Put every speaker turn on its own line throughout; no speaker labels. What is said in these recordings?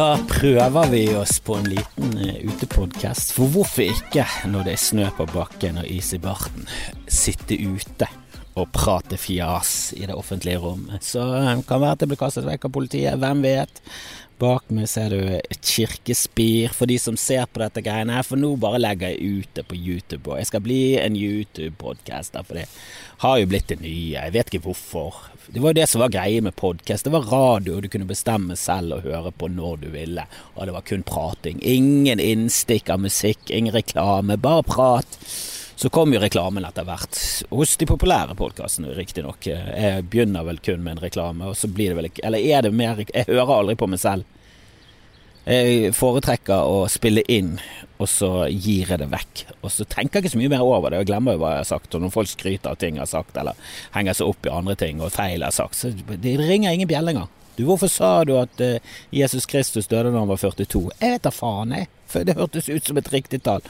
Da prøver vi oss på en liten uh, utepodkast. For hvorfor ikke, når det er snø på bakken og is i barten, sitte ute og prate fjas i det offentlige rom? Så uh, kan være at det blir kastet vekk av politiet, hvem vet? Bak meg ser du et kirkespir for de som ser på dette greiene her, for nå bare legger jeg ut det på YouTube. Og jeg skal bli en YouTube-podcaster, for det har jo blitt det nye. Jeg vet ikke hvorfor. Det var jo det som var greia med podkast. Det var radio, og du kunne bestemme selv og høre på når du ville. Og det var kun prating. Ingen innstikk av musikk, ingen reklame, bare prat. Så kom jo reklamen etter hvert, hos de populære podkastene riktignok. Jeg begynner vel kun med en reklame, og så blir det vel ikke Eller er det mer Jeg hører aldri på meg selv. Jeg foretrekker å spille inn, og så gir jeg det vekk. Og så tenker jeg ikke så mye mer over det, og glemmer jo hva jeg har sagt. Og når folk skryter av ting jeg har sagt, eller henger seg opp i andre ting og feil jeg har sagt, så det ringer ingen bjelle engang. Du, hvorfor sa du at uh, Jesus Kristus døde da han var 42? Jeg vet da faen, jeg. For det hørtes ut som et riktig tall.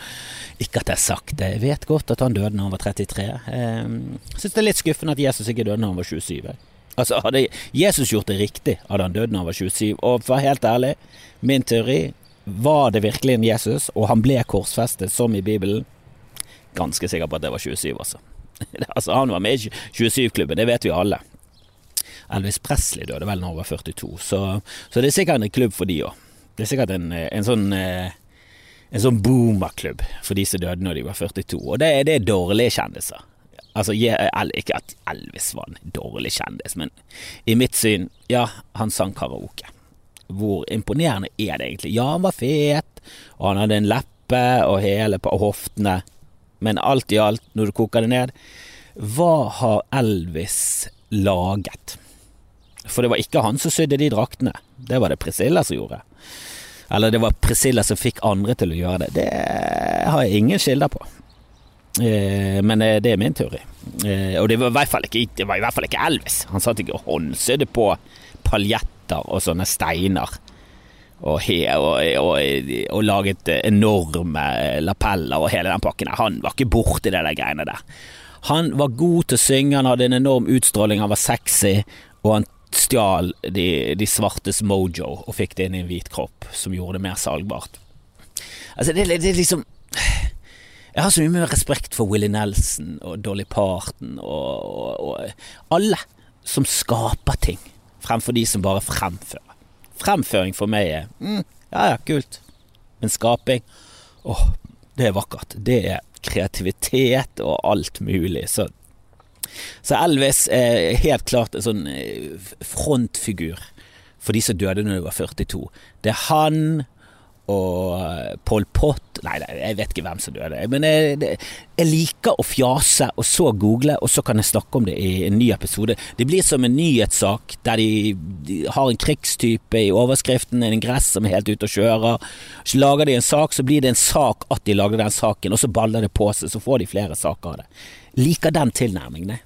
Ikke at jeg har sagt det. Jeg vet godt at han døde da han var 33. Jeg synes syns det er litt skuffende at Jesus ikke døde da han var 27. Altså, Hadde Jesus gjort det riktig, hadde han dødd da han var 27. Og for å være helt ærlig, min teori var det virkelig en Jesus, og han ble korsfestet som i Bibelen? Ganske sikker på at det var 27, altså. altså han var med i 27-klubben, det vet vi alle. Elvis Presley døde vel da han var 42, så, så, det er sikkert en klubb for de òg. Det er sikkert en, en sånn eh, en sånn boomerklubb for de som døde når de var 42, og det, det er dårlige kjendiser. Altså, ikke at Elvis var en dårlig kjendis, men i mitt syn, ja, han sang karaoke. Hvor imponerende er det egentlig? Ja, han var fet, og han hadde en leppe og hele på hoftene, men alt i alt, når du koker det ned, hva har Elvis laget? For det var ikke han som sydde de draktene, det var det Priscilla som gjorde. Eller det var Priscilla som fikk andre til å gjøre det. Det har jeg ingen kilder på. Eh, men eh, det er min teori. Eh, og det var, i hvert fall ikke, hvert fall ikke Elvis. Han satt ikke og håndsydde på paljetter og sånne steiner. Og, og, og, og, laget enorme lapeller og hele den pakken. Han var ikke borti det der greiene der. Han var god til å synge, han hadde en enorm utstråling, han var sexy, og han stjal de, de, svartes mojo og fikk det inn i en hvit kropp, som gjorde det mer salgbart. Altså, det, det er liksom Jeg har så mye mer respekt for Willy Nelson og Dolly Parton og, og, og alle som skaper ting, fremfor de som bare fremfører. Fremføring for meg er mm, ja ja, kult, men skaping åh, det er vakkert. Det er kreativitet og alt mulig. Så så Elvis er helt klart en sånn eh, frontfigur for de som døde når de var 42. Det er han og eh, Pol Pot Nei, jeg vet ikke hvem som døde. Men jeg, jeg, liker å fjase, og så google, og så kan jeg snakke om det i en ny episode. Det blir som en nyhetssak der de, de har en krigstype i overskriften, en ingress som er helt ute og kjører. Så lager de en sak, så blir det en sak at de lager den saken, og så baller det på seg, så får de flere saker av det. Liker den tilnærmingen, jeg.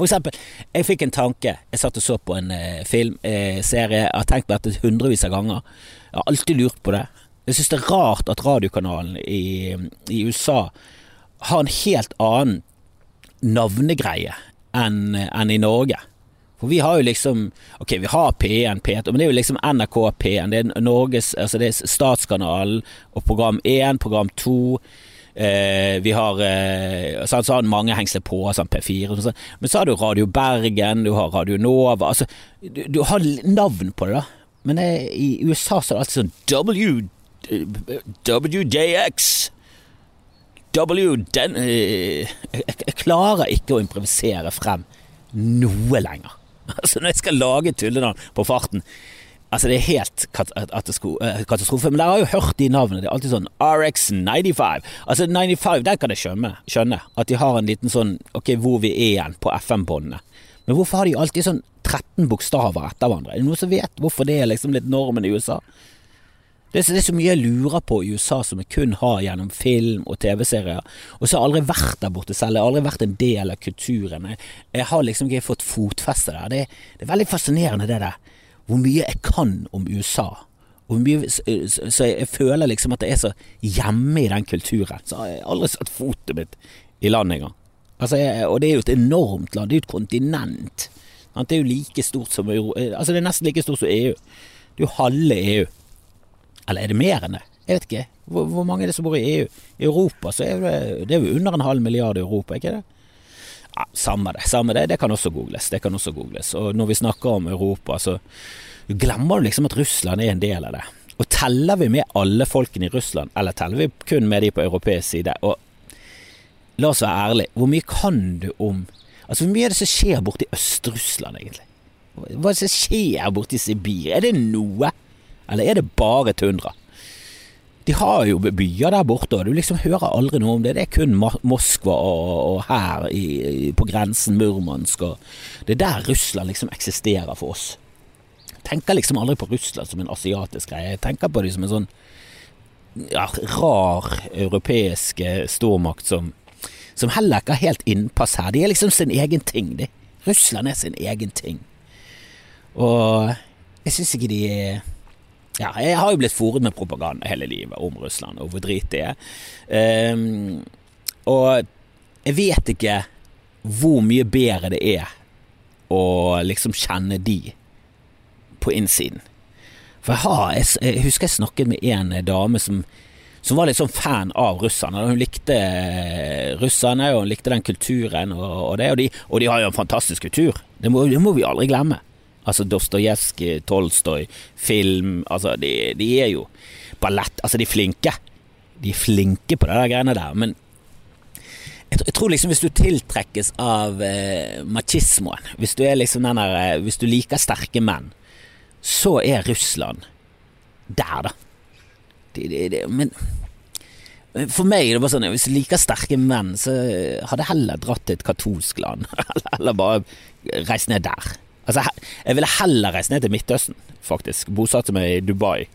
For eksempel, jeg fikk en tanke. Jeg satt og så på en eh, filmserie. Eh, jeg har tenkt på dette hundrevis av ganger. Jeg har alltid lurt på det. Jeg syns det er rart at radiokanalen i, i, USA har en helt annen navnegreie enn en i Norge. For vi har jo liksom Ok, vi har P1, P2, men det er jo liksom NRK P1. Det er Norges Altså det er Statskanalen og program 1, program 2 Eh, vi har eh, sånn, så har mange hengsler på, sånn P4 og sånn. Men så har du Radio Bergen, du har Radio Nova. Altså, du, du har navn på det, da. Men eh, i USA så er det alltid sånn WJX. W den eh, jeg, jeg klarer ikke å improvisere frem noe lenger. Altså Når jeg skal lage tullenavn på farten Altså, det er helt eh, katastrofe. Men dere har jo hørt de navnene. Det er alltid sånn RX95. Altså, 95, der kan jeg skjønne, skjønne at de har en liten sånn Ok, hvor vi er igjen på FM-båndene. Men hvorfor har de alltid sånn 13 bokstaver etter hverandre? Er det noen som vet hvorfor det er liksom litt normen i USA? Det er, så, mye jeg lurer på i USA som jeg kun har gjennom film og TV-serier. Og så har jeg aldri vært der borte selv. Jeg har aldri vært en del av kulturen. Jeg, har liksom ikke fått fotfeste der. Det, det er veldig fascinerende, det der hvor mye jeg kan om USA. Mye, så jeg føler liksom at jeg er så hjemme i den kulturen. Så har jeg aldri satt foten mitt i landet engang. Altså, og det er jo et enormt land. Det er jo et kontinent. Det er jo like stort som Altså, det er nesten like stort som EU. Det er jo halve EU. Eller er det mer enn det? Jeg vet ikke. Hvor, hvor mange er det som bor i EU? I Europa så er det, det er jo under en halv milliard i Europa, ikke det? Ja, samme det. Samme det. Det kan også googles. Det kan også googles. Og når vi snakker om Europa, så glemmer du liksom at Russland er en del av det. Og teller vi med alle folkene i Russland, eller teller vi kun med de på europeisk side? Og la oss være ærlige, hvor mye kan du om Altså, hvor mye er det som skjer borti Øst-Russland, egentlig? Hva er det som skjer borti Sibir? Er det noe? Eller er det bare tundra? De har jo byer der borte, og du liksom hører aldri noe om det. Det er kun Moskva og, og her i, på grensen, Murmansk og Det er der Russland liksom eksisterer for oss. Jeg tenker liksom aldri på Russland som en asiatisk greie. Jeg tenker på dem som en sånn ja, rar europeisk stormakt som som heller ikke har helt innpass her. De er liksom sin egen ting, de. Russland er sin egen ting. Og jeg syns ikke de er ja, jeg har jo blitt fòret med propaganda hele livet om Russland og hvor drit det er. Um, og jeg vet ikke hvor mye bedre det er å liksom kjenne de på innsiden. For jeg, har, jeg, jeg husker jeg snakket med en dame som som var litt sånn fan av russerne. Hun likte eh, russerne, og hun likte den kulturen og, og det. Og de, og de, har jo en fantastisk kultur. Det må, det må vi aldri glemme. Altså Dostojevskij, Tolstoy, film Altså, de, de, er jo ballett Altså, de er flinke. De er flinke på det der greiene der, men jeg, tror liksom hvis du tiltrekkes av eh, machismoen, hvis du liksom der eh, Hvis du liker sterke menn, så er Russland der, da det, det, det, men for meg er det bare sånn hvis du liker sterke menn, så hadde jeg heller dratt til et katolsk land. Eller bare reist ned der. Altså, jeg ville heller reist ned til Midtøsten, faktisk. Bosatt meg i Dubai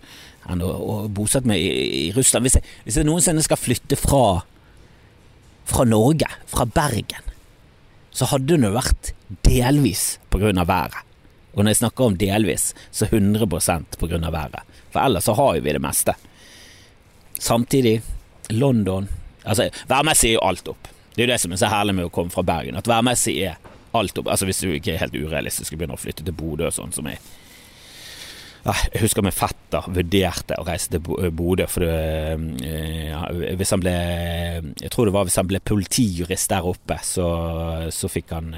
enn å, å bosatt meg i, i Russland. Hvis jeg, hvis jeg, noensinne skal flytte fra, fra Norge, fra Bergen, så hadde det vært delvis av været. Og når jeg snakker om delvis, så 100% på grunn av været. For ellers så har jo vi det meste. Samtidig, London Altså, værmessig er jo alt opp. Det er jo det som er så herlig med å komme fra Bergen, at værmessig er alt opp. Altså Hvis du ikke er helt urealistisk og begynner å flytte til Bodø og sånn, som jeg Jeg husker min fetter vurderte å reise til Bodø, for det, ja, hvis han ble Jeg tror det var hvis han ble politijurist der oppe, så, så fikk han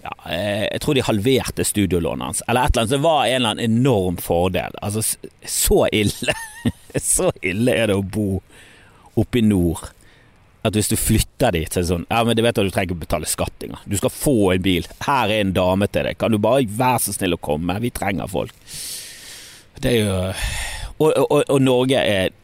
ja, jeg tror de halverte studielånet hans, eller et eller annet. Det var en eller annen enorm fordel. Altså, så ille Så ille er det å bo oppe i nord at hvis du flytter dit, så er det sånn Ja, men du vet at du trenger ikke betale skatt engang. Du skal få en bil. Her er en dame til deg. Kan du bare være så snill å komme? Vi trenger folk. Det er jo Og, og, og Norge er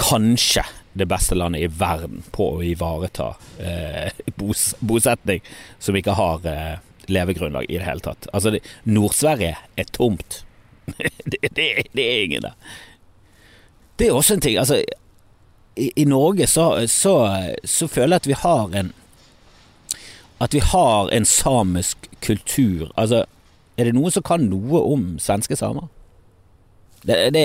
kanskje det beste landet i verden på å ivareta eh, bos, bosetning som ikke har eh, levegrunnlag i det hele tatt. Altså, Nord-Sverige er tomt. det, det, det, er ingen der. Det er også en ting. Altså, i, i Norge så, så, så, føler jeg at vi har en At vi har en samisk kultur. Altså, er det noen som kan noe om svenske samer? Det, det,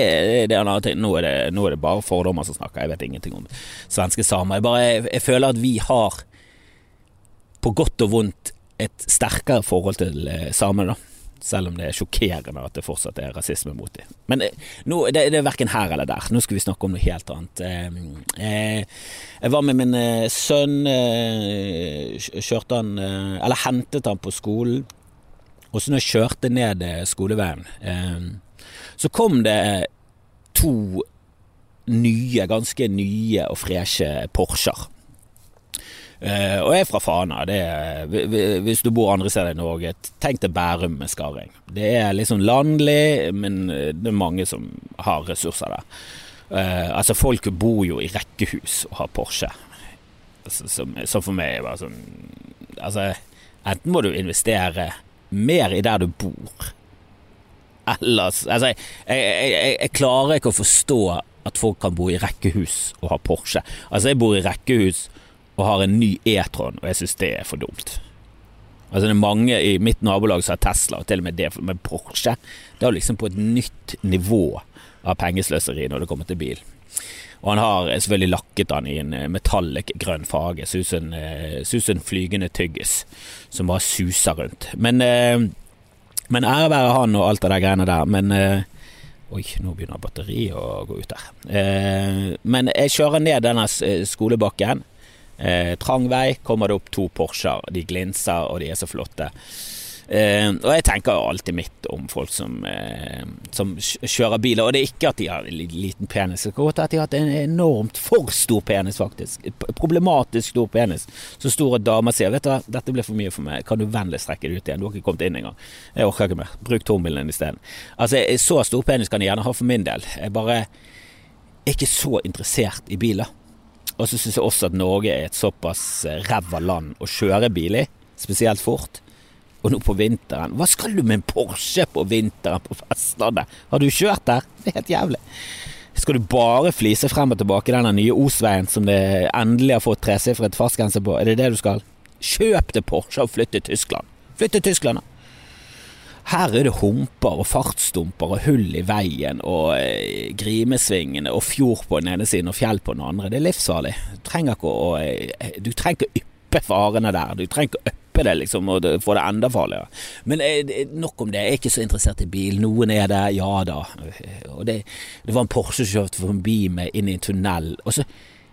det, er en annen ting. Nå er, det, nå er det bare fordommer som snakker. Jeg vet ingenting om svenske samer. Jeg, bare, jeg, jeg føler at vi har, på godt og vondt, et sterkere forhold til eh, samene, da. Selv om det er sjokkerende at det fortsatt er rasisme mot dem. Men eh, nå, det, det er verken her eller der. Nå skal vi snakke om noe helt annet. Eh, eh jeg var med min eh, sønn. Kjørte han Eller hentet han på skolen. Og så når jeg kjørte ned skoleveien, så kom det to nye, ganske nye og freshe Porscher. Uh, og jeg er fra Fana. Er, hvis du bor andre steder i Norge, tenk deg Bærum med skarring. Det er liksom landlig, men det er mange som har ressurser der. Uh, altså Folk bor jo i rekkehus og har Porsche. Altså, som, som, for meg var sånn Altså, enten må du investere mer i der du bor, ellers Altså, jeg, jeg, jeg, jeg klarer ikke å forstå at folk kan bo i rekkehus og ha Porsche. Altså, jeg bor i rekkehus og har en ny E-tron, og jeg syns det er for dumt. Altså Det er mange i mitt nabolag som har Tesla, og til og med det med Porsche. Det er liksom på et nytt nivå av pengesløseri når det kommer til bil. Og han har selvfølgelig lakket han i en eh, metallic grønn farge, ser ut som en eh, flygende tyggis som bare suser rundt. Men, eh, men ære være han og alt det der greiene der. Men Oi, nå begynner batteriet å gå ut. Eh, men jeg kjører ned denne skolebakken. Eh, trang vei, kommer det opp to Porscher. De glinser, og de er så flotte. Eh, og jeg tenker jo alltid mitt om folk som, eh, som kjører biler. Og det er ikke at de har liten penis, det kan godt at de har hatt en enormt for stor penis, faktisk. Problematisk stor penis. Så stor at damer sier vet du hva, dette ble for mye for meg, kan du vennligst strekke det ut igjen, du har ikke kommet inn engang. Jeg orker ikke mer, bruk tommelen isteden. Altså, så stor penis kan de gjerne ha for min del. Jeg bare er ikke så interessert i biler. Og så syns jeg også at Norge er et såpass ræva land å kjøre bil i, spesielt fort. Og nå på vinteren Hva skal du med en Porsche på vinteren på Vestlandet? Har du kjørt der? Det er helt jævlig. Skal du bare flise frem og tilbake denne nye Osveien som det endelig har fått tresifret fartsgrense på? Er det det du skal? Kjøp deg Porsche og flytt til Tyskland. Flytt til Tyskland, da. Her er det humper og fartsdumper og hull i veien og eh, Grimesvingene og fjord på den ene siden og fjell på den andre. Det er livsfarlig. Du trenger ikke å, eh, du trenger ikke å yppe farene der. Du trenger ikke å yppe det liksom og få det enda farligere. Men eh, nok om det. Jeg er ikke så interessert i bil. Noen er det, ja da. Og det, det var en Porsche som kjørte forbi meg inn i en tunnel. Og så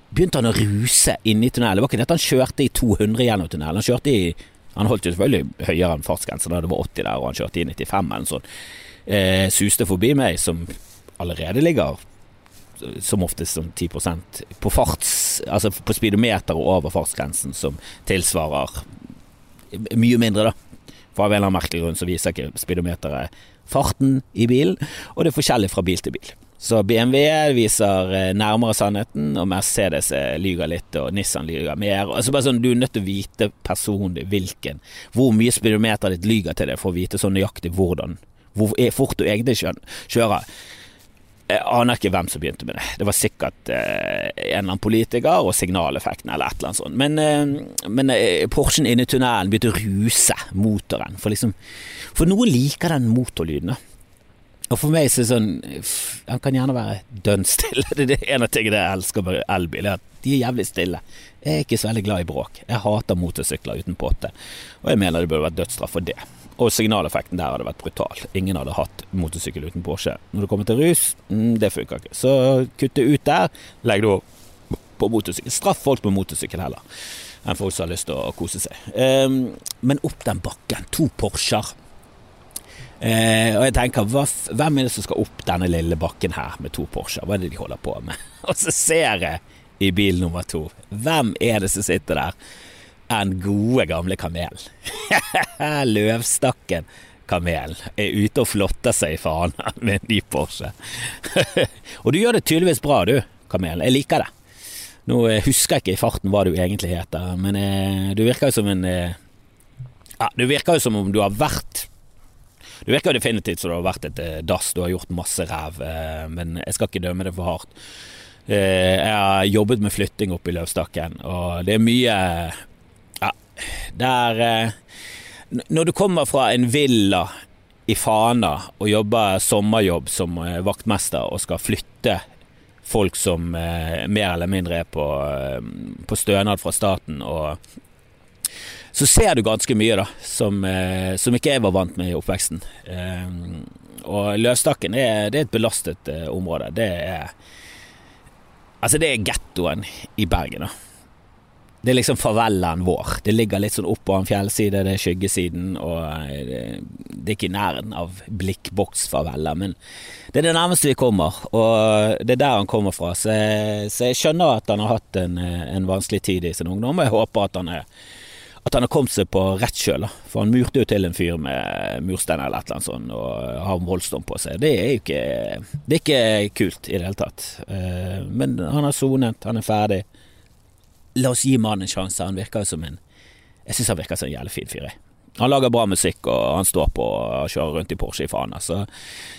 begynte han å ruse inne i tunnelen. Det var ikke det at han kjørte i 200 gjennom tunnelen. Han kjørte i Han holdt jo selvfølgelig høyere enn fartsgrensen da det var 80 der, og han kjørte i 95 eller sånt. Eh, suste forbi meg, som allerede ligger som oftest som 10% på farts, altså på speedometer og over fartsgrensen, som tilsvarer mye mindre, da. For av en eller annen merkelig grunn så viser ikke speedometeret farten i bilen, og det er forskjellig fra bil til bil. Så BMW viser eh, nærmere sannheten, og Mercedes eh, lyger litt, og Nissan lyger mer. Altså bare sånn, Du er nødt til å vite personlig hvilken Hvor mye speedometeret ditt lyger til deg for å vite sånn nøyaktig hvordan Hvor fort du egentlig kjører. Jeg aner ikke hvem som begynte med det. Det var sikkert eh, en eller annen politiker og signaleffekten eller et eller annet sånt. Men, eh, men eh, Porschen inne i tunnelen begynte å ruse motoren. For, liksom, for noen liker den motorlyden. Og for meg så er det sånn Han kan gjerne være dønn stille. Det er det ene tinget jeg elsker med elbil. at De er jævlig stille. Jeg er ikke så veldig glad i bråk. Jeg hater motorsykler uten potte. Og jeg mener det burde vært dødsstraff for det. Og signaleffekten der hadde vært brutal. Ingen hadde hatt motorsykkel uten Porsche. Når det kommer til rus, mm, det funker ikke. Så kutte ut der. Legg det på motorsykkel. Straff folk på motorsykkel heller enn folk som har lyst til å kose seg. Um, men opp den bakken. To Porscher. Uh, og jeg tenker, hvem er det som skal opp denne lille bakken her med to Porscher? Hva er det de holder på med? og så ser jeg i bil nummer to. Hvem er det som sitter der? enn gode, gamle Kamel. Løvstakken Kamel er ute og flotter seg i faen med en ny Porsche. og du gjør det tydeligvis bra, du, Kamel. Jeg liker det. Nå eh, husker jeg ikke i farten hva du egentlig heter, men eh, du virker jo som en eh, Ja, du virker jo som om du har vært Du virker definitivt som det har vært et eh, dass, du har gjort masse ræv, eh, men jeg skal ikke dømme det for hardt. Eh, jeg har jobbet med flytting oppe i Løvstakken, og det er mye Ja, der er, Når du kommer fra en villa i Fana og jobber sommerjobb som vaktmester og skal flytte folk som mer eller mindre er på, på stønad fra staten og så ser du ganske mye da, som, som, ikke jeg var vant med i oppveksten. og Løvstakken er, er et belastet område. Det er Altså, det er gettoen i Bergen, da. Det er liksom farvelen vår. Det ligger litt sånn oppå en fjellside, det er skyggesiden, og eh, det, det er ikke i nærheten av blikkboksfarveler, men det er det nærmeste vi kommer, og det er der han kommer fra. Så jeg, så jeg skjønner at han har hatt en, en, vanskelig tid i sin ungdom, og jeg håper at han, er, at han har kommet seg på rett kjøl. For han murte jo til en fyr med murstein eller et eller annet sånt, og har voldsom på seg. Det er jo ikke, det er ikke kult i det hele tatt. Eh, men han har sonet, han er ferdig. La oss gi mannen en sjanse. Han virker jo som en Jeg syns han virker som en jævlig fin fyr. Han lager bra musikk, og han står på og kjører rundt i Porsche i faen. Så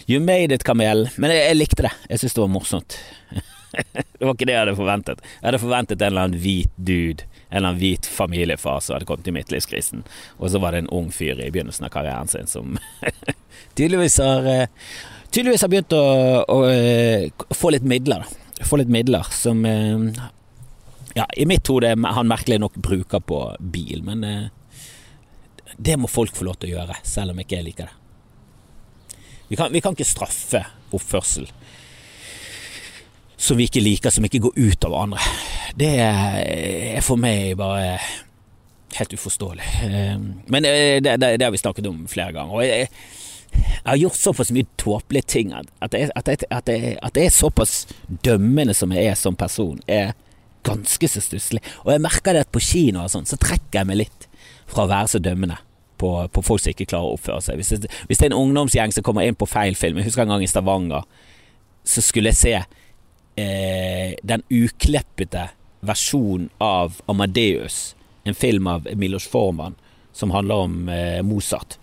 you made it, Kamel. Men jeg, jeg likte det. Jeg syns det var morsomt. det var ikke det jeg hadde forventet. Jeg hadde forventet en eller annen hvit dude, en eller annen hvit familiefar som hadde kommet i midtlivskrisen, og så var det en ung fyr i begynnelsen av karrieren sin som tydeligvis har eh, Tydeligvis har begynt å, å, å, eh, få litt midler. Få litt midler som eh, ja, i mitt hode han merkelig nok bruker på bil, men det må folk få lov til å gjøre, selv om ikke jeg liker det. Vi kan, vi kan ikke straffe oppførsel som vi ikke liker, som ikke går ut over andre. Det er for meg bare helt uforståelig. Ehm, men det, det, det har vi snakket om flere ganger. Og jeg, jeg har gjort såpass mye tåpelige ting at, jeg, at, jeg, at, at er såpass dømmende som jeg er som person, er ganske så stusslig. Og jeg merker det at på kino og sånn, så trekker jeg meg litt fra å være så dømmende. På, på folk som ikke klarer å oppføre seg. Hvis det, hvis det er en ungdomsgjeng som kommer inn på feil film Jeg husker en gang i Stavanger, så skulle jeg se eh, den ukleppete versjonen av Amadeus, en film av Milos Forman som handler om eh, Mozart.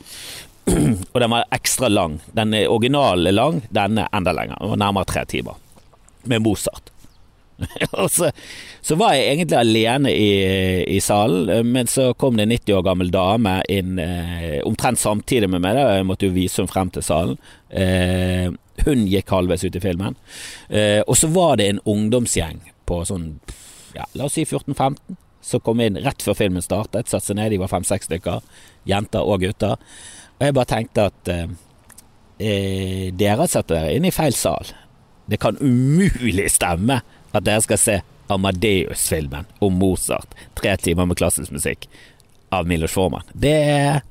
og den var ekstra lang. Den originale er lang, denne enda lenger. Den var nærmere tre timer. Med Mozart. så, så, var jeg egentlig alene i, i, salen, men så kom det en 90 år gammel dame inn eh, omtrent samtidig med meg. Da. Jeg måtte jo vise henne frem til salen. Eh, hun gikk halvveis ut i filmen. Eh, og så var det en ungdomsgjeng på sånn, ja, la oss si 14-15, som kom inn rett før filmen startet. Satte seg ned, de var fem-seks stykker. Jenter og gutter. Og jeg bare tenkte at eh, eh dere satt dere inn i feil sal. Det kan umulig stemme at dere skal se Amadeus-filmen om Mozart. Tre timer med klassisk musikk av Milos Forman. Det er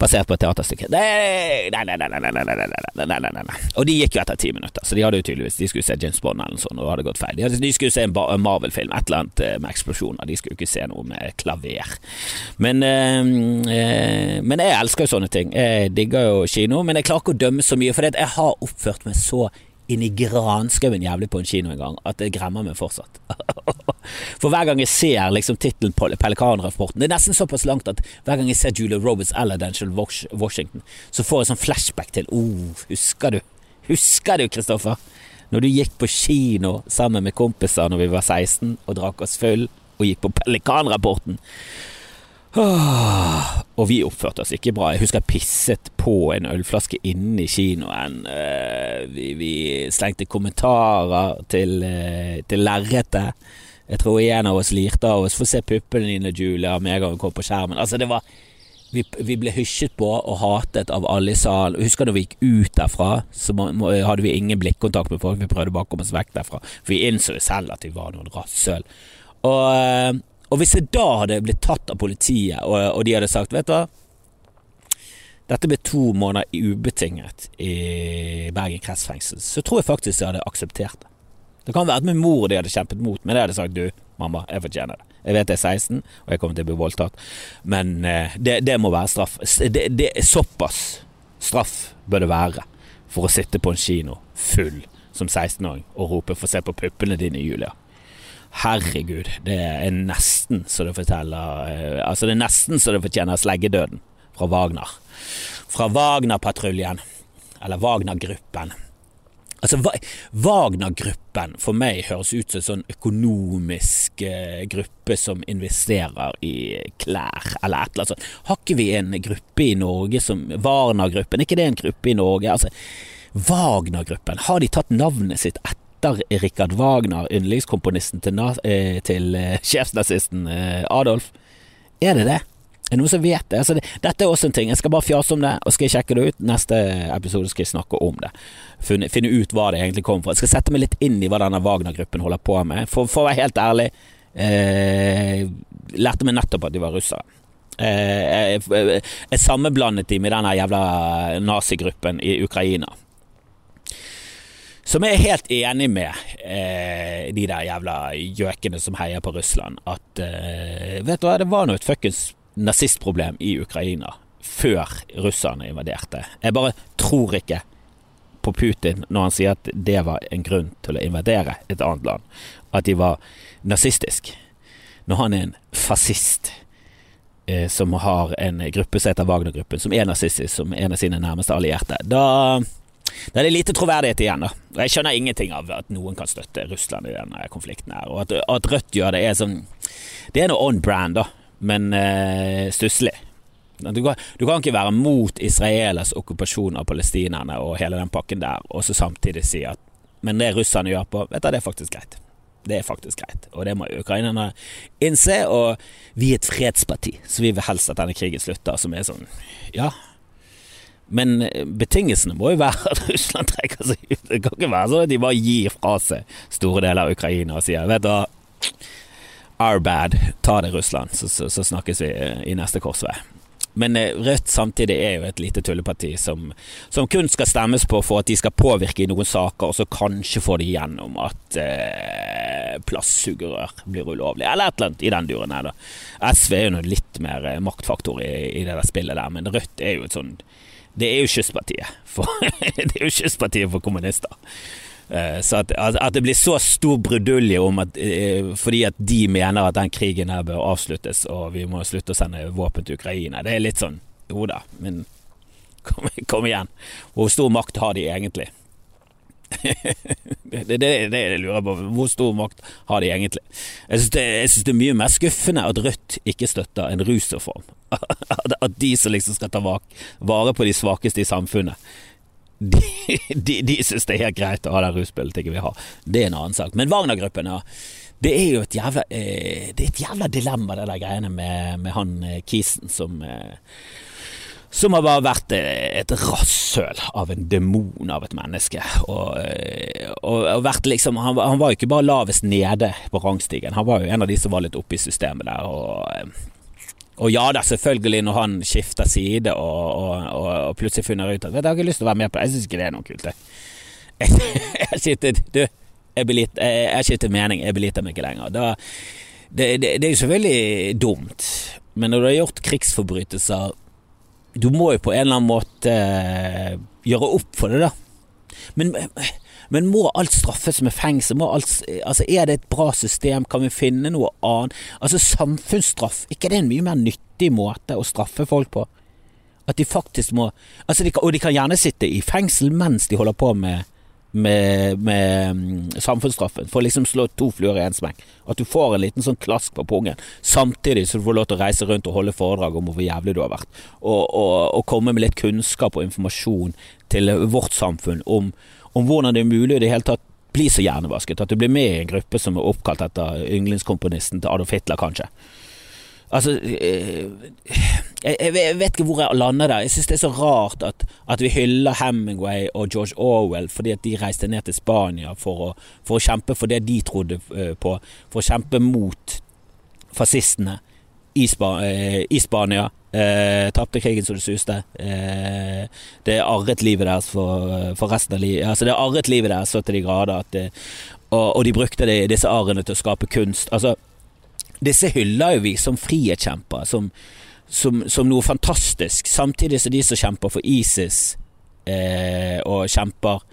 basert på et teaterstykke. Nei, nei, nei, nei, nei, nei, nei, nei, nei, nei. Og de gikk jo etter ti minutter, så de hadde jo tydeligvis De skulle se James Bond eller noe sånt, og hadde gått feil. De, hadde, de skulle se en Marvel-film, et eller annet med eksplosjoner. De skulle ikke se noe med klaver. Men, eh, men jeg elsker jo sånne ting. Jeg digger jo kino, men jeg klarer ikke å dømme så mye, for jeg har oppført meg så inn i granskauen jævlig på en kino en gang at det gremmer meg fortsatt. For hver gang jeg ser liksom tittelen på Pelikanrapporten Det er nesten såpass langt at hver gang jeg ser Julia Roberts eller Denzel Washington, så får jeg sånn flashback til oh, Husker du? Husker du, Kristoffer? Når du gikk på kino sammen med kompiser når vi var 16 og drakk oss full og gikk på Pelikanrapporten. Og vi oppførte oss ikke bra. Jeg husker jeg pisset på en ølflaske inne i kinoen. Eh, vi, vi slengte kommentarer til, eh, til lerretet. Jeg tror en av oss lirte av oss. Få se puppene dine, Julia, med en gang vi kom på skjermen. Altså, det var vi, vi, ble hysjet på og hatet av alle i salen. Husker du vi gikk ut derfra, så må, må, hadde vi ingen blikkontakt med folk. Vi prøvde bare å komme oss vekk derfra. For vi innså jo selv at vi var noen rasshøl. Og eh, og hvis jeg da hadde blitt tatt av politiet, og, og de hadde sagt Vet du hva, dette ble to måneder ubetinget i Bergen kretsfengsel, så tror jeg faktisk jeg hadde akseptert det. Det kan være at min mor de hadde kjempet mot, men jeg hadde sagt du, mamma, jeg fortjener det. Jeg vet jeg er 16, og jeg kommer til å bli voldtatt, men eh, det, det må være straff. Det, det, såpass straff bør det være for å sitte på en kino full som 16-åring og rope 'få se på puppene dine', Julia'. Herregud, det er nesten så det forteller eh, Altså, det er nesten så det fortjener sleggedøden fra Wagner. Fra Wagner-patruljen, eller Wagner-gruppen. Altså, Wagner-gruppen for meg høres ut som en sånn økonomisk eh, gruppe som investerer i klær, eller et eller annet sånt. Har ikke vi en gruppe i Norge som Warner-gruppen, er ikke det en gruppe i Norge? Altså, Wagner-gruppen, har de tatt navnet sitt etter etter Richard Wagner, yndlingskomponisten til, eh, til uh, sjefsnazisten uh, Adolf? Er det det? Er det noen som vet det? Altså, det? Dette er også en ting. Jeg skal bare fjase om det, og skal jeg sjekke det ut. Neste episode skal jeg snakke om det. Finne, finne ut hva det egentlig kom fra. Jeg skal sette meg litt inn i hva denne Wagner-gruppen holder på med. For, for å være helt ærlig, eh, lærte meg nettopp at de var russere. Eh, jeg, jeg, jeg sammenblandet de med denne jævla nazigruppen i Ukraina. Som er helt enig med eh, de der jævla gjøkene som heier på Russland, at eh, Vet du hva, det var nå et fuckings nazistproblem i Ukraina før russerne invaderte. Jeg bare tror ikke på Putin når han sier at det var en grunn til å invadere et annet land. At de var nazistisk. Når han er en fascist eh, som har en gruppe som heter Wagner-gruppen, som er nazistisk, som en av sine nærmeste allierte, da da er det lite troverdighet igjen. da. Jeg skjønner ingenting av at noen kan støtte Russland i denne konflikten. her, og At, at Rødt gjør det, er sånn Det er noe on brand, da, men uh, stusslig. Du kan, du kan, ikke være mot Israelers okkupasjon av palestinerne og hele den pakken der, og så samtidig si at Men det russerne gjør på, vet du, det er faktisk greit. Det er faktisk greit, og det må ukrainerne innse. Og vi er et fredsparti, så vi vil helst at denne krigen slutter. Som er sånn Ja, Men betingelsene må jo være at Russland trekker seg ut. Det kan ikke være sånn at de bare gir fra seg store deler av Ukraina og sier vet du hva, our bad, ta det Russland, så, så, så snakkes vi i neste korsvei. Men eh, Rødt samtidig er jo et lite tulleparti som, som, kun skal stemmes på for at de skal påvirke i noen saker, og så kanskje få det gjennom at eh, plastsugerør blir ulovlig, eller et eller annet i den duren her, da. SV er jo noe litt mer eh, maktfaktor i, i, det der spillet der, men Rødt er jo et sånn Det er jo kystpartiet for, det er jo kystpartiet for kommunister. Eh, så at, at, det blir så stor brudulje om at eh, fordi at de mener at den krigen her bør avsluttes og vi må slutte å sende våpen til Ukraina, det er litt sånn jo da, men kom, kom igjen. Hvor stor makt har de egentlig? Det er det, det, jeg lurer på. Hvor stor makt har de egentlig? Jeg syns det, det, er mye mer skuffende at Rødt ikke støtter en rusreform. at de som liksom skal ta vare på de svakeste i samfunnet, de, de, de syns det er helt greit å ha den ruspolitikken vi har. Det er en annen sak. Men Wagner-gruppen, ja. Det er jo et jævla, eh, det et jævla dilemma, det der greiene med, med han eh, Kisen som eh, som har bare vært eh, et rasshøl av en demon av et menneske. Og, eh, og, og vært liksom, han, han, var jo ikke bare lavest nede på rangstigen, han var jo en av de som var litt oppe i systemet der. Og, eh, og ja da, selvfølgelig, når han skifter side og, og, plutselig finner ut at 'Vet du, 'Jeg har ikke lyst til å være med på det', jeg syns ikke det er noe kult, det. Jeg skiftet Du, jeg, har jeg skiftet mening, jeg beliter meg ikke lenger. Da, det, det, det, er jo selvfølgelig dumt, men når du har gjort krigsforbrytelser Du må jo på en eller annen måte eh, gjøre opp for det, da. Men men må alt straffes med fengsel? Alt, altså er det et bra system? Kan vi finne noe annet? Altså Samfunnsstraff, ikke det er en mye mer nyttig måte å straffe folk på? At de faktisk må altså de Og de kan gjerne sitte i fengsel mens de holder på med, med, med mm, samfunnsstraffen, for å liksom slå to fluer i én smekk. At du får en liten sånn klask på pungen, samtidig så du får lov til å reise rundt og holde foredrag om hvor jævlig du har vært, og, og, og komme med litt kunnskap og informasjon til vårt samfunn om om hvordan det er mulig i det hele tatt bli så hjernevasket at du blir med i en gruppe som er oppkalt etter yndlingskomponisten til Adolf Hitler, kanskje. Altså eh, jeg, vet ikke hvor jeg lander der. Jeg synes det er så rart at, at, vi hyller Hemingway og George Orwell fordi at de reiste ned til Spania for å, for å kjempe for det de trodde eh, på. For å kjempe mot fascistene i, Spa, eh, i Spania Eh, Tapte krigen så det suste. Eh, det arret livet deres for, for, resten av livet. Altså, det arret livet deres så til de grader at det, og, og, de brukte det, disse arrene til å skape kunst. Altså, disse hyller jo vi som frihetskjempere, som, som, som, noe fantastisk. Samtidig som de som kjemper for ISIS eh, og kjemper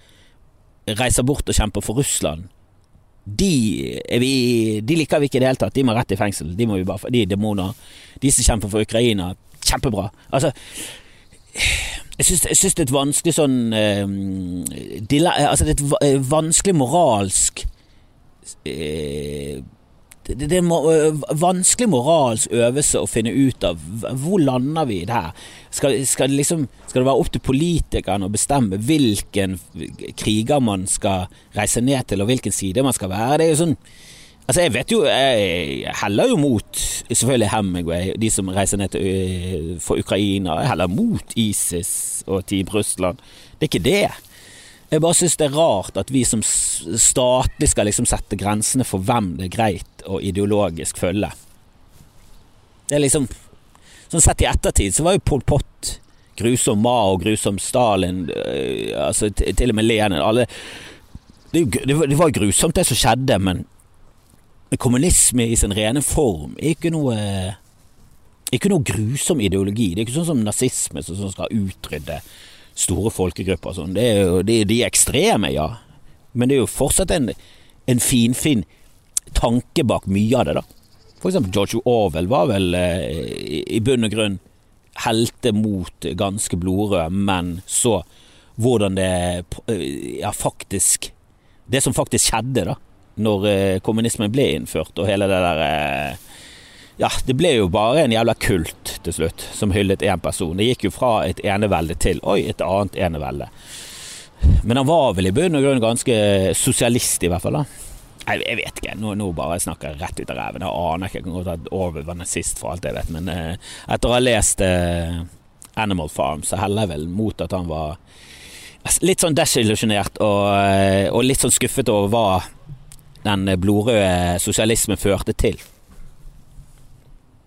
Reiser bort og kjemper for Russland. De, vi, de, liker vi ikke i det hele tatt. De må rett i fengsel. De, bare, de er demoner. De som kjemper for Ukraina, kjempebra. Altså jeg syns, det er et vanskelig sånn eh, dilla, Altså det er et eh, vanskelig moralsk uh, det, det, er en vanskelig moralsk øvelse å finne ut av hvor lander vi der? Skal, skal, liksom, skal det være opp til politikerne å bestemme hvilken kriger man skal reise ned til, og hvilken side man skal være? Det er jo sånn Altså, jeg vet jo Jeg heller jo mot selvfølgelig Hemingway, de som reiser ned til, for Ukraina. Jeg heller mot ISIS og Team Russland. Det er ikke det. Jeg bare syns det er rart at vi som statlig skal liksom sette grensene for hvem det er greit å ideologisk følge. Det er liksom Sånn sett i ettertid så var jo Pol Pot grusom Mao, grusom Stalin, øh, altså til og med Lenin alle det, det var grusomt det som skjedde, men kommunisme i sin rene form er ikke noe ikke noe grusom ideologi. Det er ikke sånn som nazisme som skal utrydde store folkegrupper. Sånn. Det er jo de, de ekstreme, ja. Men det er jo fortsatt en, en finfin tanke bak mye av det, da. For eksempel George Orwell var vel eh, i bunn og grunn helte mot ganske blodrød, men så hvordan det ja, faktisk Det som faktisk skjedde, da når eh, kommunismen ble innført, og hele det der eh, Ja, det ble jo bare en jævla kult til slutt, som hyllet én person. Det gikk jo fra et enevelde til oi, et annet enevelde. Men han var vel i bunn og grunn ganske sosialist, i hvert fall. da jeg, jeg vet ikke, nå, nå bare snakker jeg rett ut av ræven. Jeg aner ikke. Jeg kan godt at Orwell var nazist, for alt jeg vet. Men eh, etter å ha lest eh, Animal Farm, så heller jeg vel mot at han var litt sånn desillusjonert og, eh, og litt sånn skuffet over hva den blodrøde sosialismen førte til.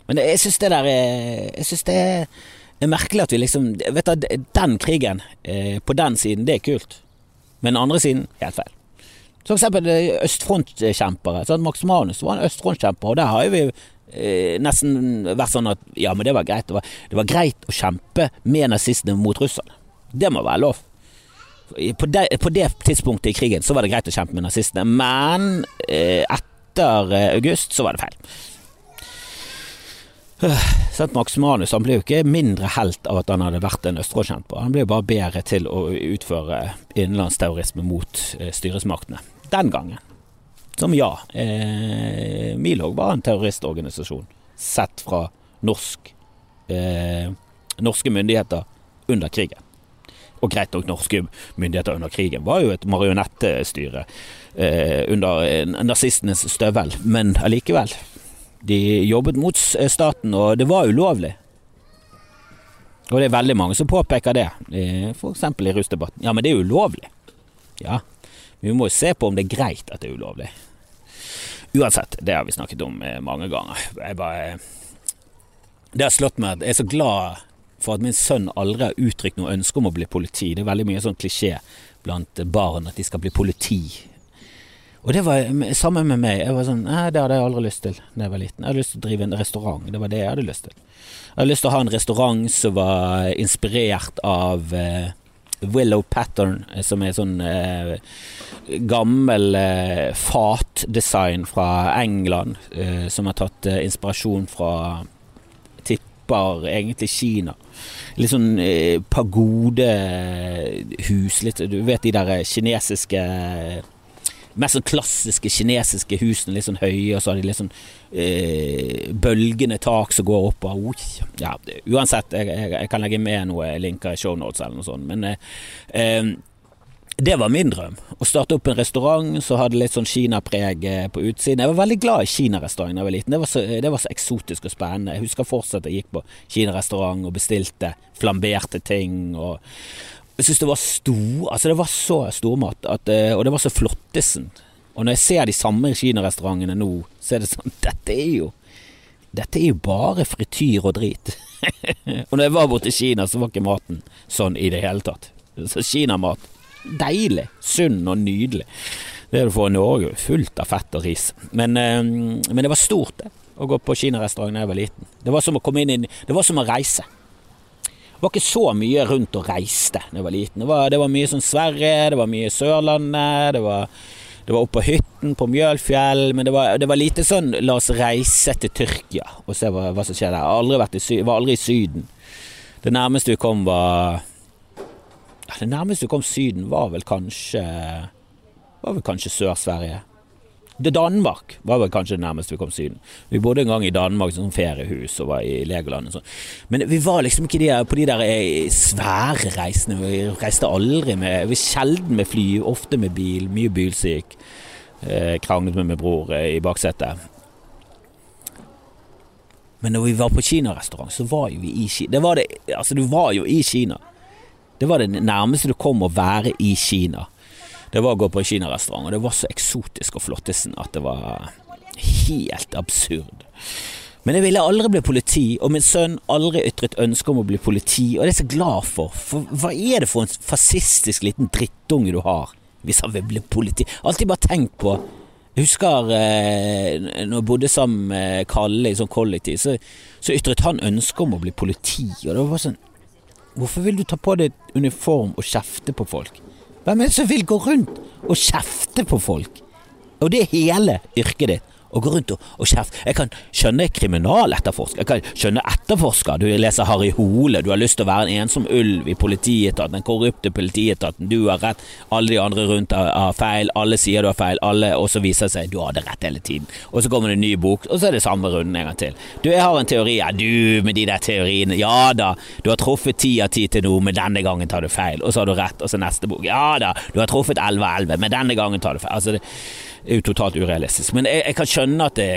Men jeg syns det der er Jeg synes det er merkelig at vi liksom Vet du, den krigen eh, på den siden, det er kult. Men den andre siden, helt feil. For eksempel eh, østfrontkjempere. Sånn, Max Manus var en østfrontkjemper, og der har vi eh, nesten vært sånn at ja, men det var greit. Det var, det var greit å kjempe med nazistene mot russerne. Det må være lov. På det, på det, tidspunktet i krigen så var det greit å kjempe med nazistene, men eh, etter august så var det feil. Så Max Manus han ble jo ikke mindre helt av at han hadde vært en østrådkjemper. Han ble jo bare bedre til å utføre innenlandsterrorisme mot eh, styresmaktene. Den gangen. Som ja, eh, Milog var en terroristorganisasjon sett fra norsk, eh, norske myndigheter under krigen. Og greit nok, norske myndigheter under krigen var jo et marionettestyre eh, under eh, nazistenes støvel, men allikevel. De jobbet mot staten, og det var ulovlig. Og det er veldig mange som påpeker det, f.eks. i rusdebatten. Ja, men det er ulovlig. Ja, vi må jo se på om det er greit at det er ulovlig. Uansett, det har vi snakket om eh, mange ganger. Jeg bare Det har slått meg at jeg er så glad for at min sønn aldri har uttrykt noe ønske om å bli politi. Det er veldig mye sånn klisjé blant barn at de skal bli politi og det var sammen med meg. Jeg var sånn Nei, det hadde jeg aldri lyst til da jeg var liten. Jeg hadde lyst til å drive en restaurant. Det var det jeg hadde lyst til. Jeg hadde lyst til å ha en restaurant som var inspirert av uh, Willow Pattern, som er sånn uh, gammel uh, fatdesign fra England, som har tatt inspirasjon fra tipper egentlig Kina. Litt sånn pagodehus, litt Du vet de der kinesiske mest sånn klassiske kinesiske husene, litt sånn høye, og så har de litt sånn eh, bølgende tak som går opp og Ja, uansett, jeg, jeg, jeg, kan legge med noe linker i shownotes eller noe sånt, men eh, eh, det var min drøm. Å starte opp en restaurant som hadde litt sånn kinapreg eh, på utsiden. Jeg var veldig glad i kinarestaurant da jeg var liten. Det var, så, det var, så, eksotisk og spennende. Jeg husker fortsatt jeg gikk på kinarestaurant og bestilte flamberte ting. og jeg syns det var stor Altså, det var så stormat, at, eh, og det var så flottesen. Og når jeg ser de samme kinarestaurantene nå, så er det sånn Dette er jo Dette er jo bare frityr og drit. og når jeg var borte i Kina, så var ikke maten sånn i det hele tatt. Så kinamat deilig, sunn og nydelig. Det du får i Norge, fullt av fett og ris. Men, eh, men det var stort, det, å gå på kinarestaurant da jeg var liten. Det var som å komme inn i Det var som å reise var ikke så mye rundt og reiste da jeg var liten. Det var, det var mye sånn Sverige, det var mye Sørlandet, det var, det var oppe på hytten på Mjølfjell, men det var, det var, lite sånn la oss reise til Tyrkia og se hva, hva som skjer der. Jeg aldri i, var aldri i Syden. Det nærmeste vi kom, var Det nærmeste vi kom Syden, var vel kanskje Var vel kanskje Sør-Sverige. Det Danmark var vel kanskje det nærmeste vi kom Syden. Vi bodde en gang i Danmark som feriehus og var i Legoland og sånn. Men vi var liksom ikke de på de der eh, svære reisene. Vi reiste aldri med Vi sjelden med fly, ofte med bil. Mye bilsyk. Eh, kranglet med min bror eh, i baksetet. Men når vi var på kinarestaurant, så var jo vi i Kina. Det var det, altså, du var jo i Kina. Det var det nærmeste du kom å være i Kina det var å gå på en kinarestaurant, og det var så eksotisk og flottesen at det var helt absurd. Men jeg ville aldri bli politi, og min sønn aldri ytret ønske om å bli politi, og det er jeg så glad for, for hva er det for en fascistisk liten drittunge du har hvis han vil bli politi? Alltid bare tenk på jeg husker eh, når jeg bodde sammen med Kalle i sånn kollektiv, så, så ytret han ønske om å bli politi, og det var bare sånn Hvorfor vil du ta på deg uniform og kjefte på folk? Hvem er det som vil gå rundt og kjefte på folk? Og det er hele yrket ditt å gå rundt og, og kjefte. Jeg kan skjønne kriminaletterforsker, jeg kan skjønne etterforsker. Du leser Harry Hole, du har lyst til å være en ensom ulv i politietaten, den korrupte politietaten. Du har rett, alle de andre rundt har, feil, alle sier du har feil, alle, og så viser det seg du hadde rett hele tiden. Og så kommer det en ny bok, og så er det samme runden en gang til. Du, jeg har en teori, ja du med de der teoriene, ja da, du har truffet ti av ti til nå, men denne gangen tar du feil, og så har du rett, og så neste bok, ja da, du har truffet elleve av elleve, men denne gangen tar du feil. Altså, det er jo totalt urealistisk. Men jeg, jeg kan skjønne at det,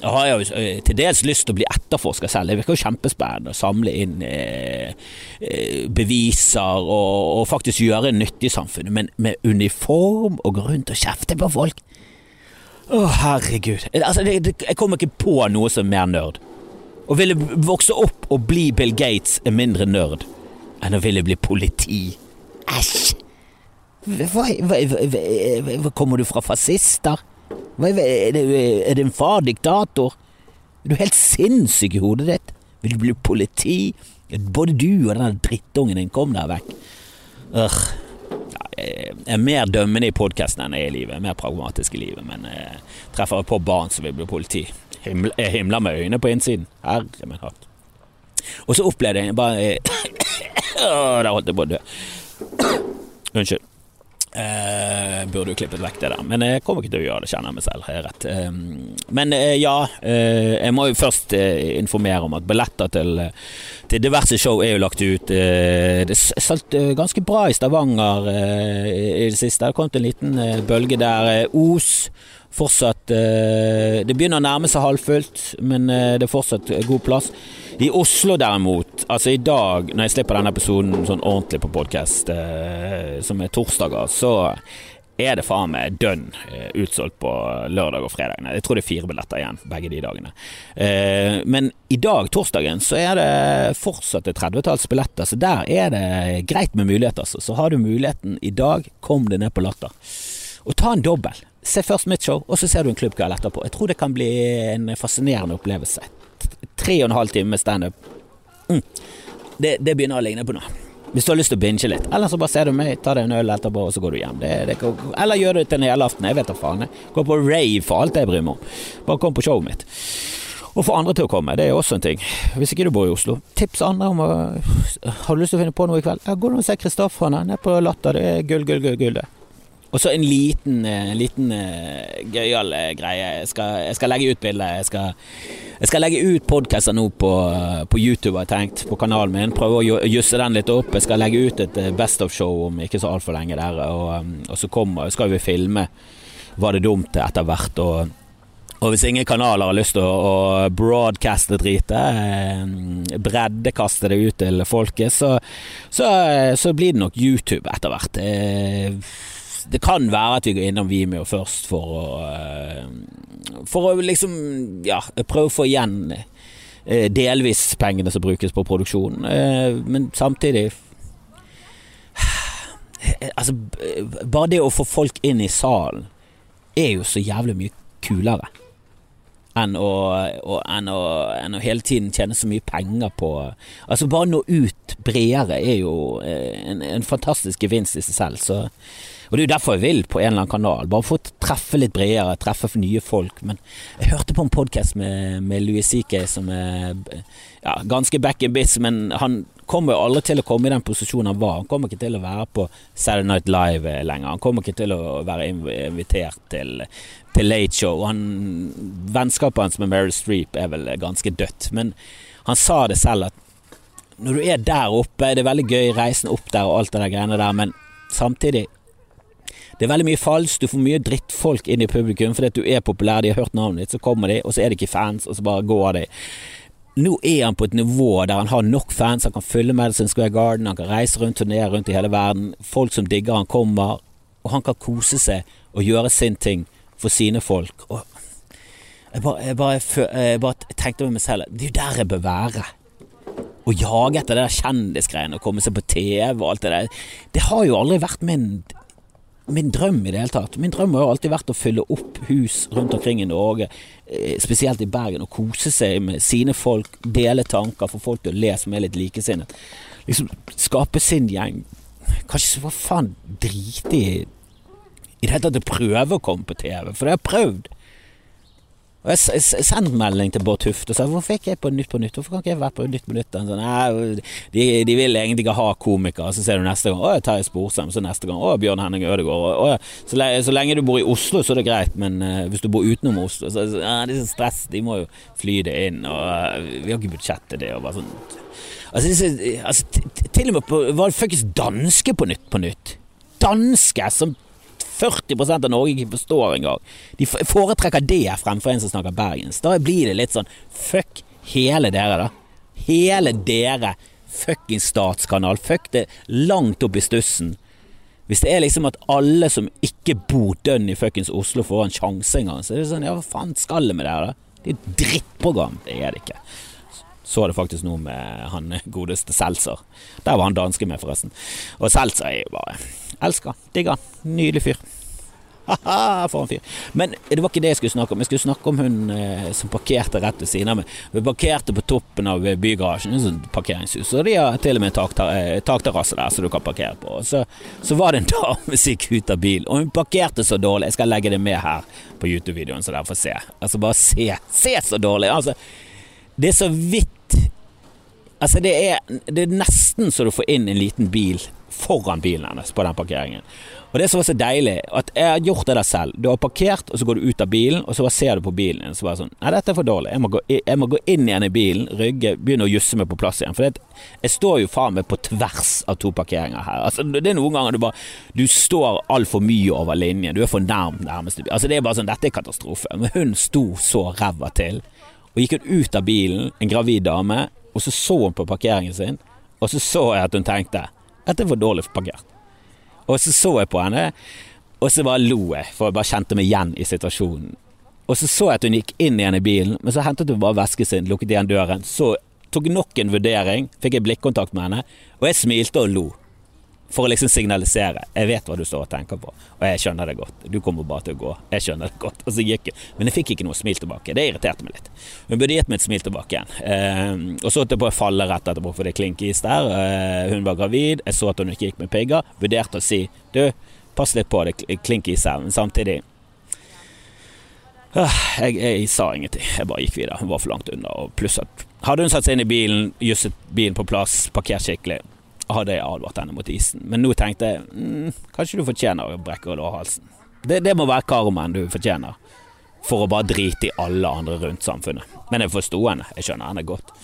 jeg har jo eh, til dels lyst til å bli etterforska selv. Det virker jo kjempespennende å samle inn eh, eh, beviser og, og, faktisk gjøre nyttig i samfunnet. Men med uniform og gå rundt og kjefte på folk Å, herregud. Altså, det, det, jeg kommer ikke på noe som er mer nerd. Å ville vokse opp og bli Bill Gates er mindre nerd enn å ville bli politi. Æsj! Hva, hva, hva, kommer du fra fascister? Er det, er det en far diktator? Er du helt sinnssyk i hodet ditt? Vil du bli politi? Både du og den drittungen din, kom deg vekk. Ør. jeg er mer dømmende i podkasten enn jeg er i livet. Mer pragmatisk i livet, men jeg treffer på barn som vil bli politi. Jeg himler med øynene på innsiden. Herre min hatt. Og så opplevde jeg bare Der holdt jeg på å dø. Unnskyld. Eh, burde jo klippet vekk det der, men jeg kommer ikke til å gjøre det, kjenner jeg meg selv. Jeg rett. Eh, men eh, ja, eh, jeg må jo først eh, informere om at billetter til, til, diverse show er jo lagt ut. Eh, det solgt ganske bra i Stavanger i det siste. Det har kommet en liten bølge der. Os fortsatt Det begynner å nærme seg halvfullt, men det er fortsatt god plass. I Oslo derimot, altså i dag når jeg slipper denne episoden sånn ordentlig på podkast, eh, som er torsdager, så er det faen meg dønn eh, utsolgt på lørdag og fredag. Jeg tror det er fire billetter igjen begge de dagene. Eh, men i dag, torsdagen, så er det fortsatt et tredvetalls billetter, så der er det greit med muligheter. Altså. Så har du muligheten i dag, kom deg ned på Latter. Og ta en dobbel. Se først mitt show, og så ser du en klubbkveld etterpå. Jeg tror det kan bli en fascinerende opplevelse tre og en halv time med standup. Mm. Det, det begynner å ligne på noe. Hvis du har lyst til å binge litt. Eller så bare ser du meg, tar deg en øl etterpå, og så går du hjem. Det, det, eller gjør det til en helaften. Jeg vet da faen. Gå på rave for alt jeg bryr meg om. Bare kom på showet mitt. Og få andre til å komme, det er også en ting. Hvis ikke du bor i Oslo. Tips andre om å Har du lyst til å finne på noe i kveld? Ja, gå og se Kristoffer nede på Latter. Det er gull, gull, gull. gull det. Og så en liten, en liten gøyal greie. Jeg skal, jeg skal legge ut bilder. Jeg skal jeg skal legge ut podkaster nå på, på, YouTube, har jeg tenkt, på kanalen min. Prøve å jusse den litt opp. Jeg skal legge ut et eh, Best of-show om ikke så altfor lenge der. Og, og så kommer, skal vi filme Var det dumt etter hvert. Og, og hvis ingen kanaler har lyst til å, broadcaste dritet, eh, breddekaste det ut til folket, så, så, så blir det nok YouTube etter hvert. Det kan være at vi går innom Vimeo først for å eh, For å liksom ja, prøve å få igjen eh, delvis pengene som brukes på produksjon, eh, men samtidig Altså, bare det å få folk inn i salen er jo så jævlig mye kulere enn å, og, enn, å, enn å, hele tiden tjene så mye penger på Altså, bare nå ut bredere er jo en, en fantastisk gevinst i seg selv, så og det er jo derfor jeg vil på en eller annen kanal. Bare få treffe litt bredere, treffe nye folk. Men jeg hørte på en podkast med, med Louis C.K. som er ja, ganske back in bits, men han kommer jo aldri til å komme i den posisjonen han var. Han kommer ikke til å være på Saturday Night Live lenger. Han kommer ikke til å være invitert til, til Late Show. Han, vennskapet hans med Meryl Streep er vel ganske dødt. Men han sa det selv at når du er der oppe, det er veldig gøy reisen opp der og alt det der greiene der, men samtidig det er veldig mye falskt, du får mye drittfolk inn i publikum fordi at du er populær, de har hørt navnet ditt, så kommer de, og så er det ikke fans, og så bare går de. Nå er han på et nivå der han har nok fans, han kan fylle Madison Square Garden, han kan reise rundt, turnere rundt i hele verden, folk som digger han kommer, og han kan kose seg og gjøre sin ting for sine folk. Og jeg bare, jeg bare, jeg bare tenkte med meg selv det er jo der jeg bør være. Å jage etter det der kjendisgreiene og komme seg på TV og alt det der, det har jo aldri vært min min drøm i det hele tatt. Min drøm har jo alltid vært å fylle opp hus rundt omkring i Norge, eh, spesielt i Bergen, og kose seg med sine folk, dele tanker, få folk til å le som er litt likesinnet. Liksom skape sin gjeng. Kanskje så faen drite i i det hele tatt å prøve å komme på TV, for det har jeg prøvd. Og Jeg sendte melding til Bård Tufte og sa hvorfor ikke jeg på Nytt på Nytt? Hvorfor kan ikke jeg være på Nytt på Nytt? Sånn, de, de, vil egentlig ikke ha komikere. Så ser du neste gang å, Terje Sporsem, så neste gang å, Bjørn Henning Ødegaard. Så, så, lenge du bor i Oslo, så er det greit, men uh, hvis du bor utenom Oslo, så uh, det er så stress. De må jo fly det inn, og uh, vi har ikke budsjett til det. Og bare sånn Altså, disse, altså til og med på, var det fuckings danske på Nytt på Nytt. Danske som 40% av Norge ikke forstår engang. De foretrekker det fremfor en som snakker bergens. Da blir det litt sånn fuck hele dere, da. Hele dere. Fuckings statskanal. Fuck det langt opp i stussen. Hvis det er liksom at alle som ikke bor dønn i fuckings Oslo får en sjanse engang, så er det sånn ja, hva faen skal det med det da? Det er et drittprogram. Det er det ikke. Så det faktisk noe med han godeste Seltzer. Der var han danske med, forresten. Og Seltzer er jo bare Elsker. han. Digger han. Nydelig fyr. Ha-ha, for en fyr. Men det var ikke det jeg skulle snakke om. Jeg skulle snakke om hun eh, som parkerte rett ved siden av meg. Hun parkerte på toppen av bygarasjen, et sånt parkeringshus. Og de har til og med eh, takterrasse der som du kan parkere på. Så, så var det en dame som gikk ut av bilen, og hun parkerte så dårlig. Jeg skal legge det med her på YouTube-videoen, så dere får se. Altså, bare se. Se så dårlig. Altså, det er så vidt Altså, det er, det er nesten så du får inn en liten bil foran bilen hennes på den parkeringen. Og det som var så deilig, at jeg har gjort det der selv. Du har parkert, og så går du ut av bilen, og så bare ser du på bilen din, så bare sånn Nei, dette er for dårlig. Jeg må, gå, jeg må gå inn igjen i bilen, rygge, begynne å jusse meg på plass igjen. For det, jeg står jo faen meg på tvers av to parkeringer her. Altså, det er noen ganger du bare Du står altfor mye over linjen. Du er for nærm nærmeste bil. Altså, det er bare sånn Dette er katastrofe. Men hun sto så ræva til. Og gikk hun ut av bilen, en gravid dame, og så så hun på parkeringen sin, og så så jeg at hun tenkte Dette det var dårlig parkert. Og så så jeg på henne, og så bare lo jeg, for jeg bare kjente meg igjen i situasjonen. Og så så jeg at hun gikk inn igjen i bilen, men så hentet hun bare vesken sin, lukket igjen døren. Så tok nok en vurdering, fikk jeg blikkontakt med henne, og jeg smilte og lo. For å liksom signalisere. Jeg vet hva du står og tenker på, og jeg skjønner det godt. Du kommer bare til å gå. Jeg skjønner det godt. Og så gikk jeg. Men jeg fikk ikke noe smil tilbake. Det irriterte meg litt. Hun burde gitt meg et smil tilbake igjen. Eh, og så holdt jeg på å falle rett etterpå, for det klinkis der. Eh, hun var gravid. Jeg så at hun ikke gikk med pigger. Vurderte å si du, pass litt på, det klinkis her. Men samtidig øh, jeg, jeg, sa ingenting. Jeg bare gikk videre. Hun var for langt unna. Og pluss at hadde hun satt seg inn i bilen, jusset bilen på plass, parkert skikkelig hadde jeg advart henne mot isen. Men nå tenkte jeg mm, kanskje du fortjener å brekke lårhalsen. Det, det må være karmen du fortjener. For å bare drite i alle andre rundt samfunnet. Men jeg forsto henne. Jeg skjønner henne godt.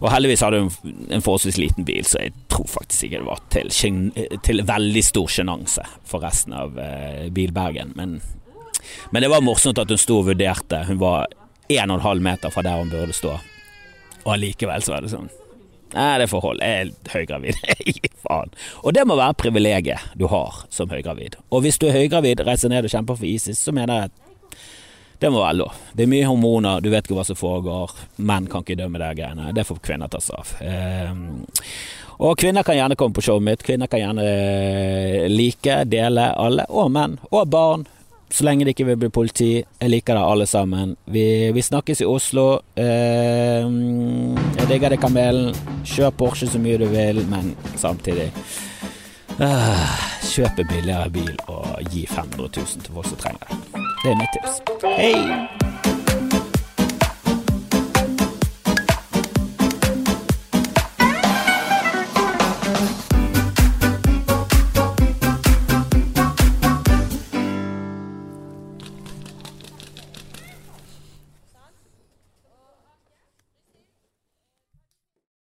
Og heldigvis hadde hun en forholdsvis liten bil, så jeg tror faktisk ikke det var til, til veldig stor sjenanse for resten av eh, Bilbergen. Men, men, det var morsomt at hun sto og vurderte. Hun var en og en halv meter fra der hun burde stå. Og allikevel så var det sånn Nei, det får holde. Jeg er høygravid. Faen. Og det må være privilegiet du har som høygravid. Og hvis du er høygravid, reiser ned og kjemper for ISIS, så mener jeg at det må være lov. Det er mye hormoner, du vet ikke hva som foregår. Menn kan ikke dømme de greiene. Det får kvinner ta seg av. Um, og kvinner kan gjerne komme på showet mitt. Kvinner kan gjerne eh, like, dele, alle. Og menn. Og barn så lenge det ikke vil bli politi. Jeg liker det alle sammen. Vi, vi snakkes i Oslo. Eh, jeg digger det, Kamelen. Kjør Porsche så mye du vil, men samtidig eh, Kjøp billigere bil og gi 500 000 til folk som trenger det. Det er mitt tips. Hei!